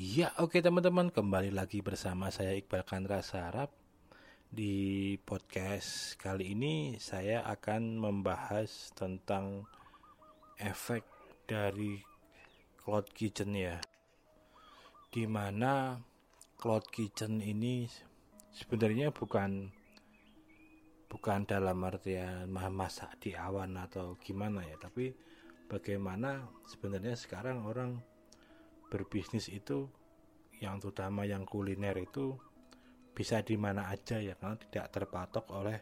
Iya, oke teman-teman, kembali lagi bersama saya Iqbal Kandra Sarap di podcast kali ini saya akan membahas tentang efek dari cloud kitchen ya. Di mana cloud kitchen ini sebenarnya bukan bukan dalam artian masak di awan atau gimana ya, tapi bagaimana sebenarnya sekarang orang berbisnis itu yang terutama yang kuliner itu bisa di mana aja ya karena tidak terpatok oleh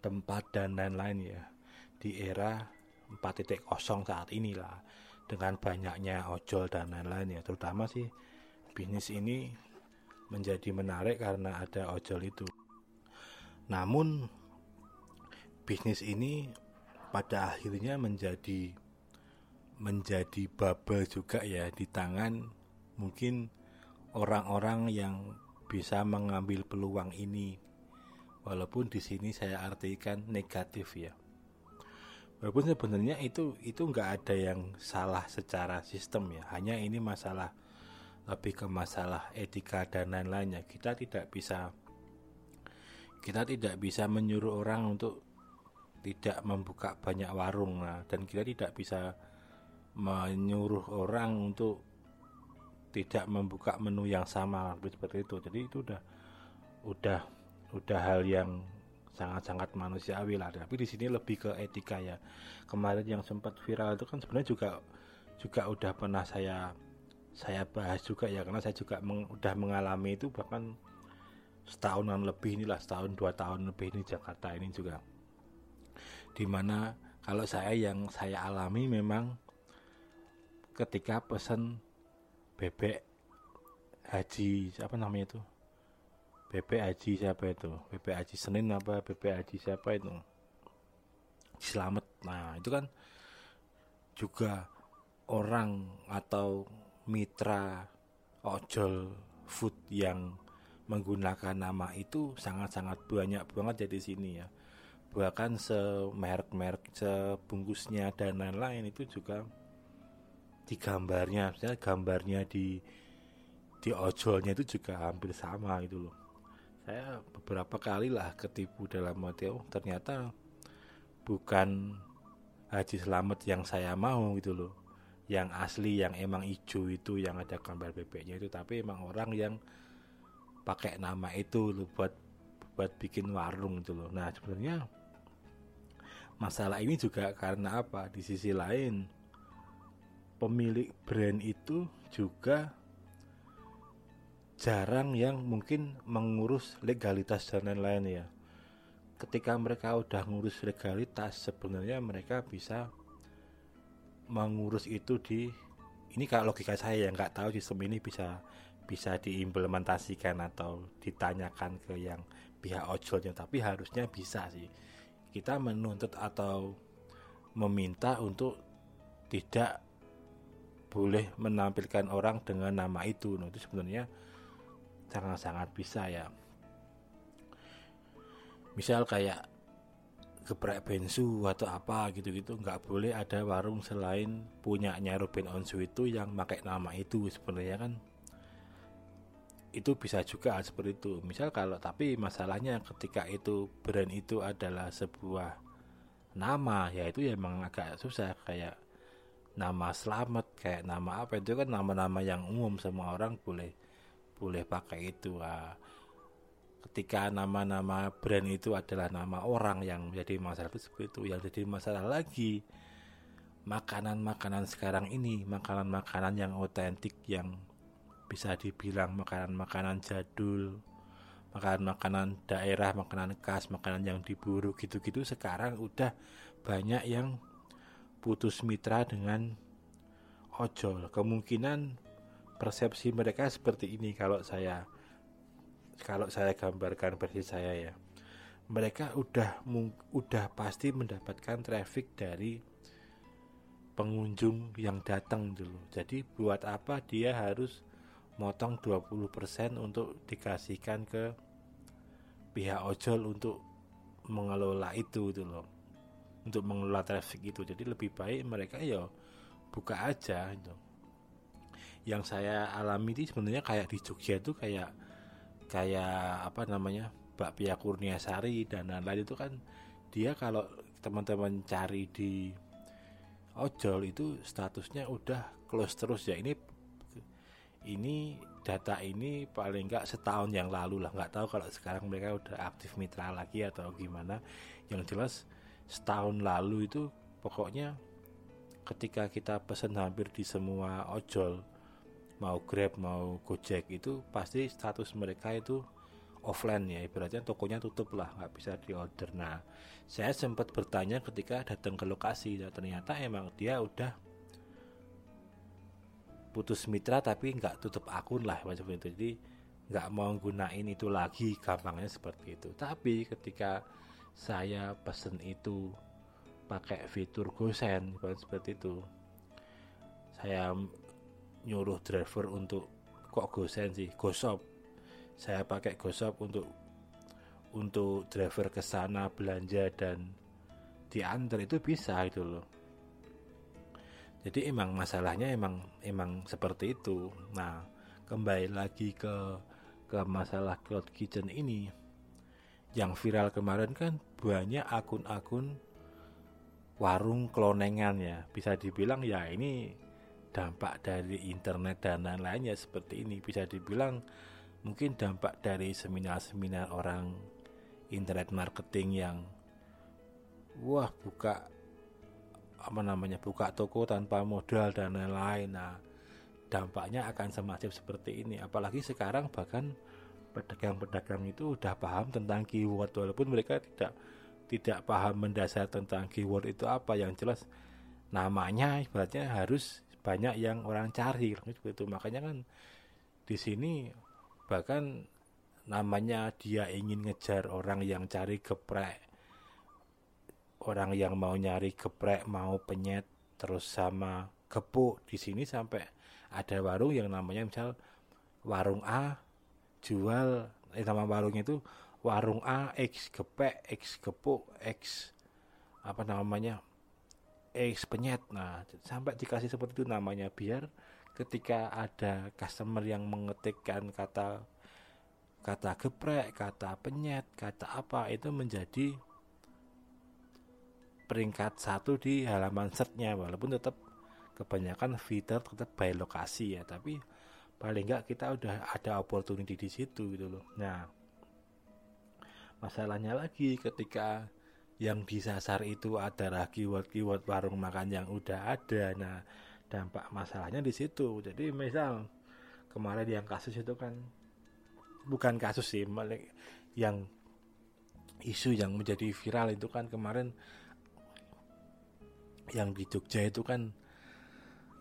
tempat dan lain-lain ya. Di era 4.0 saat inilah dengan banyaknya ojol dan lain-lain ya. Terutama sih bisnis ini menjadi menarik karena ada ojol itu. Namun bisnis ini pada akhirnya menjadi menjadi bubble juga ya di tangan. Mungkin orang-orang yang bisa mengambil peluang ini. Walaupun di sini saya artikan negatif ya. Walaupun sebenarnya itu itu nggak ada yang salah secara sistem ya. Hanya ini masalah lebih ke masalah etika dan lain-lainnya. Kita tidak bisa kita tidak bisa menyuruh orang untuk tidak membuka banyak warung nah, dan kita tidak bisa menyuruh orang untuk tidak membuka menu yang sama seperti itu. Jadi itu udah udah udah hal yang sangat-sangat manusiawi lah. Tapi di sini lebih ke etika ya. Kemarin yang sempat viral itu kan sebenarnya juga juga udah pernah saya saya bahas juga ya. Karena saya juga meng, udah mengalami itu bahkan setahunan lebih inilah setahun dua tahun lebih ini Jakarta ini juga. Di mana kalau saya yang saya alami memang ketika pesan bebek haji apa namanya itu? Bebek haji siapa itu? Bebek haji Senin apa bebek haji siapa itu? Selamat. Nah itu kan juga orang atau mitra ojol food yang menggunakan nama itu sangat-sangat banyak banget jadi sini ya. Bahkan semerek-merek sebungkusnya dan lain-lain itu juga di gambarnya misalnya gambarnya di di ojolnya itu juga hampir sama gitu loh. Saya beberapa kali lah ketipu dalam motel oh, ternyata bukan Haji Selamat yang saya mau gitu loh. Yang asli yang emang hijau itu yang ada gambar bebeknya itu. Tapi emang orang yang pakai nama itu loh buat buat bikin warung gitu loh. Nah sebenarnya masalah ini juga karena apa? Di sisi lain pemilik brand itu juga jarang yang mungkin mengurus legalitas dan lain-lain ya. Ketika mereka udah ngurus legalitas, sebenarnya mereka bisa mengurus itu di ini kalau logika saya yang nggak tahu sistem ini bisa bisa diimplementasikan atau ditanyakan ke yang pihak ojolnya tapi harusnya bisa sih kita menuntut atau meminta untuk tidak boleh menampilkan orang dengan nama itu. Nah, itu sebenarnya sangat-sangat bisa ya. Misal kayak geprek bensu atau apa gitu-gitu nggak boleh ada warung selain punyanya Ruben Onsu itu yang pakai nama itu sebenarnya kan. Itu bisa juga seperti itu. Misal kalau tapi masalahnya ketika itu brand itu adalah sebuah nama ya itu ya agak susah kayak nama selamat kayak nama apa itu kan nama-nama yang umum semua orang boleh boleh pakai itu ah. ketika nama-nama brand itu adalah nama orang yang menjadi masalah itu seperti itu yang jadi masalah lagi makanan-makanan sekarang ini makanan-makanan yang otentik yang bisa dibilang makanan-makanan jadul makanan-makanan daerah makanan khas makanan yang diburu gitu-gitu sekarang udah banyak yang putus mitra dengan ojol. Kemungkinan persepsi mereka seperti ini kalau saya kalau saya gambarkan versi saya ya. Mereka udah udah pasti mendapatkan traffic dari pengunjung yang datang dulu. Jadi buat apa dia harus motong 20% untuk dikasihkan ke pihak ojol untuk mengelola itu gitu loh untuk mengelola traffic itu. Jadi lebih baik mereka ya buka aja itu yang saya alami itu sebenarnya kayak di Jogja itu kayak kayak apa namanya bakpia Kurniasari dan lain-lain itu kan dia kalau teman-teman cari di ojol itu statusnya udah close terus ya. Ini ini data ini paling nggak setahun yang lalu lah. Nggak tahu kalau sekarang mereka udah aktif mitra lagi atau gimana. Yang jelas setahun lalu itu pokoknya ketika kita pesen hampir di semua ojol mau Grab mau Gojek itu pasti status mereka itu offline ya. Ibaratnya tokonya tutup lah nggak bisa di order nah saya sempat bertanya ketika datang ke lokasi. Dan ternyata emang dia udah putus mitra tapi nggak tutup akun lah macam itu jadi nggak mau gunain itu lagi gampangnya seperti itu. Tapi ketika saya pesen itu pakai fitur gosen seperti itu. Saya nyuruh driver untuk kok gosen sih? Gosop. Saya pakai gosop untuk untuk driver ke sana belanja dan diantar itu bisa itu loh. Jadi emang masalahnya emang emang seperti itu. Nah kembali lagi ke ke masalah cloud kitchen ini yang viral kemarin kan banyak akun-akun warung klonengan ya. Bisa dibilang ya ini dampak dari internet dan lain-lainnya seperti ini. Bisa dibilang mungkin dampak dari seminar-seminar orang internet marketing yang wah buka apa namanya buka toko tanpa modal dan lain-lain. Nah dampaknya akan semacam seperti ini. Apalagi sekarang bahkan pedagang-pedagang itu udah paham tentang keyword walaupun mereka tidak tidak paham mendasar tentang keyword itu apa. Yang jelas namanya ibaratnya harus banyak yang orang cari seperti itu. Makanya kan di sini bahkan namanya dia ingin ngejar orang yang cari geprek orang yang mau nyari geprek mau penyet terus sama gepuk. Di sini sampai ada warung yang namanya misal warung A jual eh, nama warungnya itu warung A X gepek X gepuk X apa namanya X penyet. Nah sampai dikasih seperti itu namanya biar ketika ada customer yang mengetikkan kata kata geprek kata penyet kata apa itu menjadi peringkat satu di halaman searchnya. Walaupun tetap kebanyakan fitur tetap by lokasi ya tapi paling enggak kita udah ada opportunity di situ gitu loh nah Masalahnya lagi ketika yang disasar itu adalah keyword-keyword warung makan yang udah ada. Nah, dampak masalahnya di situ. Jadi misal kemarin yang kasus itu kan bukan kasus sih, yang isu yang menjadi viral itu kan kemarin yang di Jogja itu kan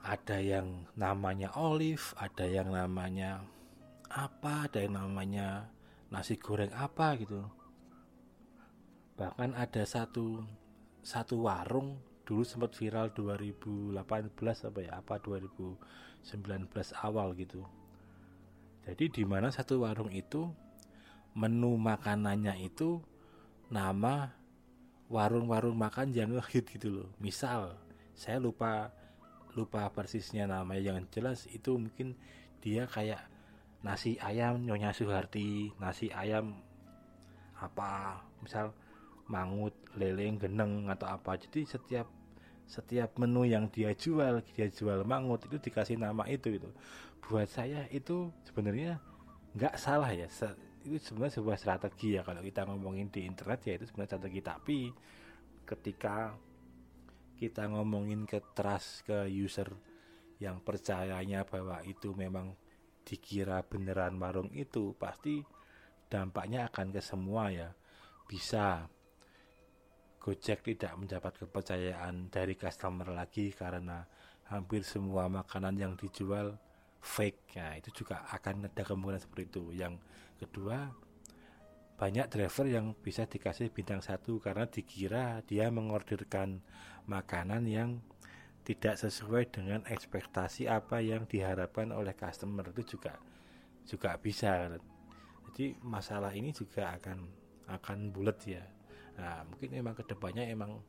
ada yang namanya olive, ada yang namanya apa, ada yang namanya nasi goreng apa gitu. Bahkan ada satu satu warung dulu sempat viral 2018 apa ya apa 2019 awal gitu. Jadi di mana satu warung itu menu makanannya itu nama warung-warung makan yang hit gitu loh. Misal saya lupa lupa persisnya namanya yang jelas itu mungkin dia kayak nasi ayam nyonya Suharti nasi ayam apa misal mangut, leleng, geneng atau apa. Jadi setiap setiap menu yang dia jual, dia jual mangut itu dikasih nama itu itu. Buat saya itu sebenarnya nggak salah ya. Itu sebenarnya sebuah strategi ya kalau kita ngomongin di internet ya itu sebenarnya strategi. Tapi ketika kita ngomongin ke trust ke user yang percayanya bahwa itu memang dikira beneran warung itu pasti dampaknya akan ke semua ya bisa Gojek tidak mendapat kepercayaan dari customer lagi karena hampir semua makanan yang dijual fake. Nah, itu juga akan ada kemungkinan seperti itu. Yang kedua, banyak driver yang bisa dikasih bintang satu karena dikira dia mengorderkan makanan yang tidak sesuai dengan ekspektasi apa yang diharapkan oleh customer. Itu juga juga bisa. Jadi masalah ini juga akan akan bulat ya. Nah, mungkin memang ke depannya emang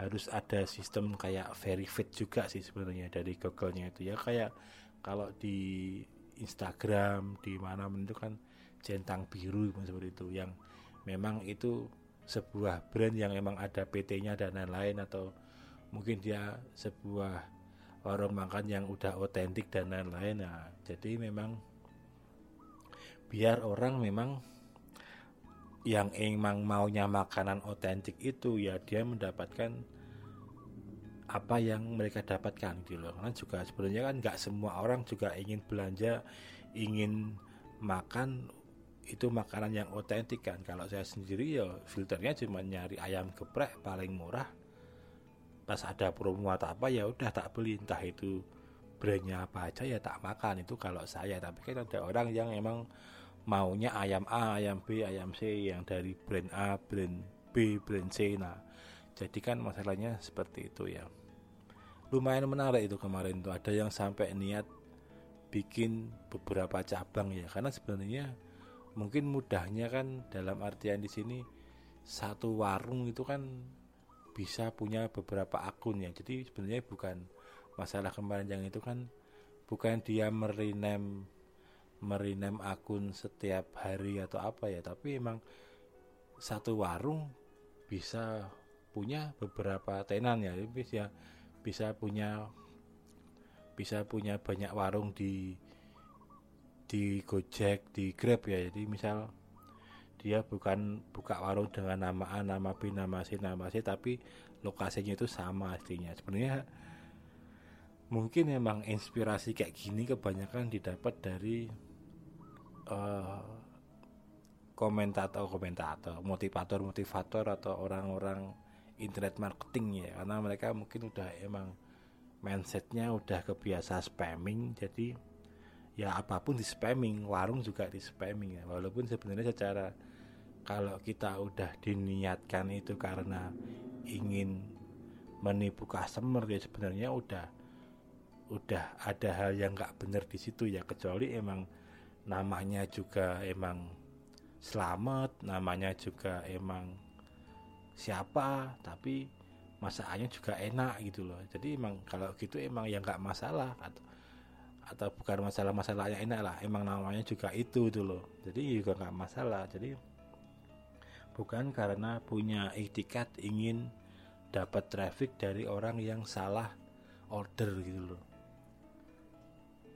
harus ada sistem kayak verified juga sih sebenarnya dari Google-nya itu ya. Kayak kalau di Instagram di mana itu kan centang biru seperti itu yang memang itu sebuah brand yang memang ada PT-nya dan lain-lain atau mungkin dia sebuah warung makan yang udah otentik dan lain-lain. Nah jadi memang biar orang memang yang emang maunya makanan otentik itu ya dia mendapatkan apa yang mereka dapatkan gitu loh. Juga sebenarnya kan nggak semua orang juga ingin belanja ingin makan itu makanan yang otentik kan. Kalau saya sendiri ya filternya cuma nyari ayam geprek paling murah. Pas ada promo atau apa ya udah tak beli. Entah itu brandnya apa aja ya tak makan. Itu kalau saya. Tapi kan ada orang yang emang maunya ayam A, ayam B, ayam C yang dari brand A, brand B, brand C. Nah, jadi kan masalahnya seperti itu ya. Lumayan menarik itu kemarin tuh. Ada yang sampai niat bikin beberapa cabang ya. Karena sebenarnya mungkin mudahnya kan dalam artian di sini satu warung itu kan bisa punya beberapa akun ya. Jadi sebenarnya bukan masalah kemarin yang itu kan bukan dia merename merinem akun setiap hari atau apa ya. Tapi emang satu warung bisa punya beberapa tenan ya. Bisa bisa punya bisa punya banyak warung di di Gojek di Grab ya. Jadi misal dia bukan buka warung dengan nama A nama B nama C nama C tapi lokasinya itu sama artinya sebenarnya mungkin emang inspirasi kayak gini kebanyakan didapat dari uh, komentator komentator motivator motivator atau orang-orang internet marketing ya karena mereka mungkin udah emang mindsetnya udah kebiasa spamming jadi ya apa pun di spamming warung juga di spamming ya. Walaupun sebenarnya secara kalau kita udah diniatkan itu karena ingin menipu customer ya sebenarnya udah udah ada hal yang nggak benar di situ ya. Kecuali emang namanya juga emang selamat namanya juga emang siapa tapi masakannya juga enak gitu loh. Jadi emang kalau gitu emang ya nggak masalah. Atau atau bukan masalah masalahnya enak lah. Emang namanya juga itu loh. Jadi juga nggak masalah. Jadi bukan karena punya etikat ingin dapat traffic dari orang yang salah order gitu loh.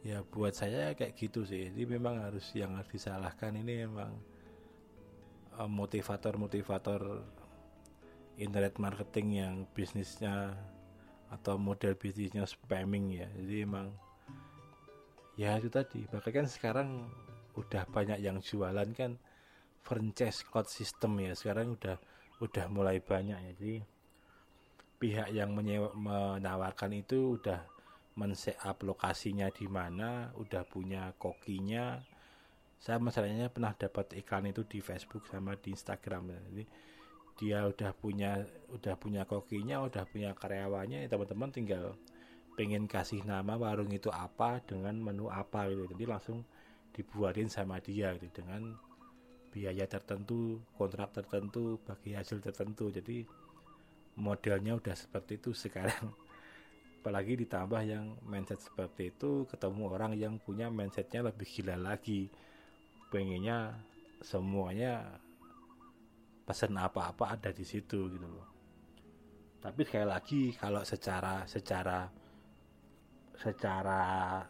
Ya buat saya kayak gitu sih. Jadi memang harus yang harus disalahkan ini memang eh, motivator-motivator internet marketing yang bisnisnya atau model bisnisnya spamming ya. Jadi emang ya itu tadi bahkan kan sekarang udah banyak yang jualan kan franchise cloud system ya sekarang udah udah mulai banyak ya jadi pihak yang menyewa, menawarkan itu udah men-setup lokasinya di mana, udah punya kokinya. Saya masalahnya pernah dapat iklan itu di Facebook sama di Instagram. Jadi dia udah punya udah punya kokinya, udah punya karyawannya, teman-teman tinggal pengen kasih nama warung itu apa dengan menu apa gitu. Jadi langsung dibuatin sama dia gitu dengan biaya tertentu, kontrak tertentu, bagi hasil tertentu. Jadi modelnya udah seperti itu sekarang apalagi ditambah yang mindset seperti itu ketemu orang yang punya mindsetnya lebih gila lagi pengennya semuanya pesan apa-apa ada di situ gitu loh tapi sekali lagi kalau secara secara secara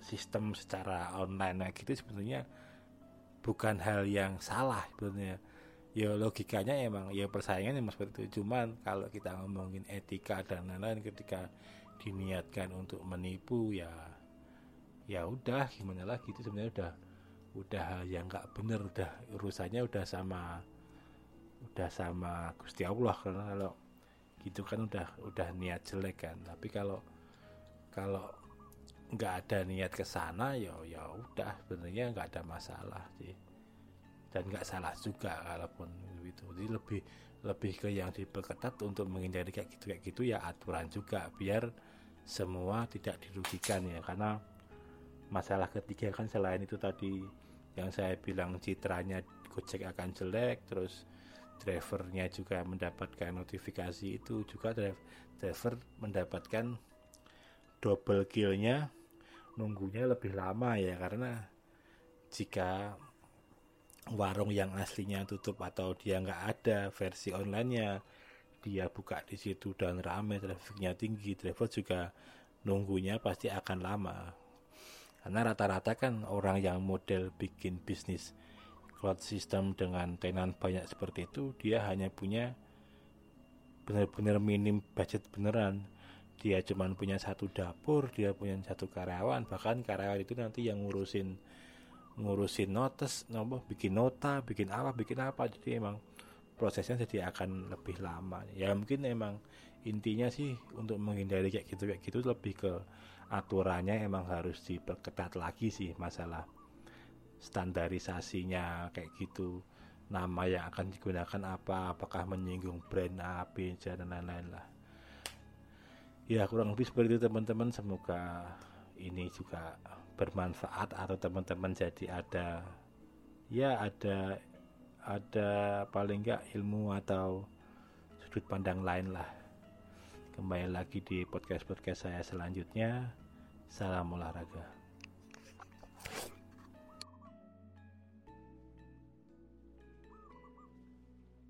sistem secara online gitu sebenarnya bukan hal yang salah sebenarnya. Ya logikanya emang ya persaingan emang seperti itu. Cuman kalau kita ngomongin etika dan lain-lain ketika diniatkan untuk menipu ya ya udah gimana lagi? Itu sebenarnya udah udah hal yang nggak bener. Udah urusannya udah sama udah sama Gusti Allah. Karena kalau gitu kan udah udah niat jelek kan. Tapi kalau kalau nggak ada niat ke sana ya ya udah sebenarnya nggak ada masalah sih. Dan nggak salah juga kalaupun itu jadi lebih lebih ke yang diperketat untuk menghindari kayak gitu kayak gitu ya aturan juga biar semua tidak dirugikan ya. Karena masalah ketiga kan selain itu tadi yang saya bilang citranya Gojek akan jelek terus drivernya juga mendapatkan notifikasi itu juga driver mendapatkan double killnya nunggunya lebih lama ya karena jika warung yang aslinya tutup atau dia nggak ada versi onlinenya dia buka di situ dan rame trafiknya tinggi driver juga nunggunya pasti akan lama. Karena rata-rata kan orang yang model bikin bisnis cloud system dengan tenan banyak seperti itu dia hanya punya benar-benar minim budget beneran dia cuma punya satu dapur dia punya satu karyawan bahkan karyawan itu nanti yang ngurusin ngurusin notes nomor bikin nota bikin apa bikin apa. Jadi emang prosesnya jadi akan lebih lama. Ya mungkin emang intinya sih untuk menghindari kayak gitu kayak gitu lebih ke aturannya emang harus diperketat lagi sih masalah standarisasinya kayak gitu. Nama yang akan digunakan apa apakah menyinggung brand A B C dan lain-lain lah ya kurang lebih seperti itu teman-teman semoga ini juga bermanfaat atau teman-teman jadi ada ya ada ada paling enggak ilmu atau sudut pandang lain lah Kembali lagi di podcast-podcast saya selanjutnya. Salam olahraga.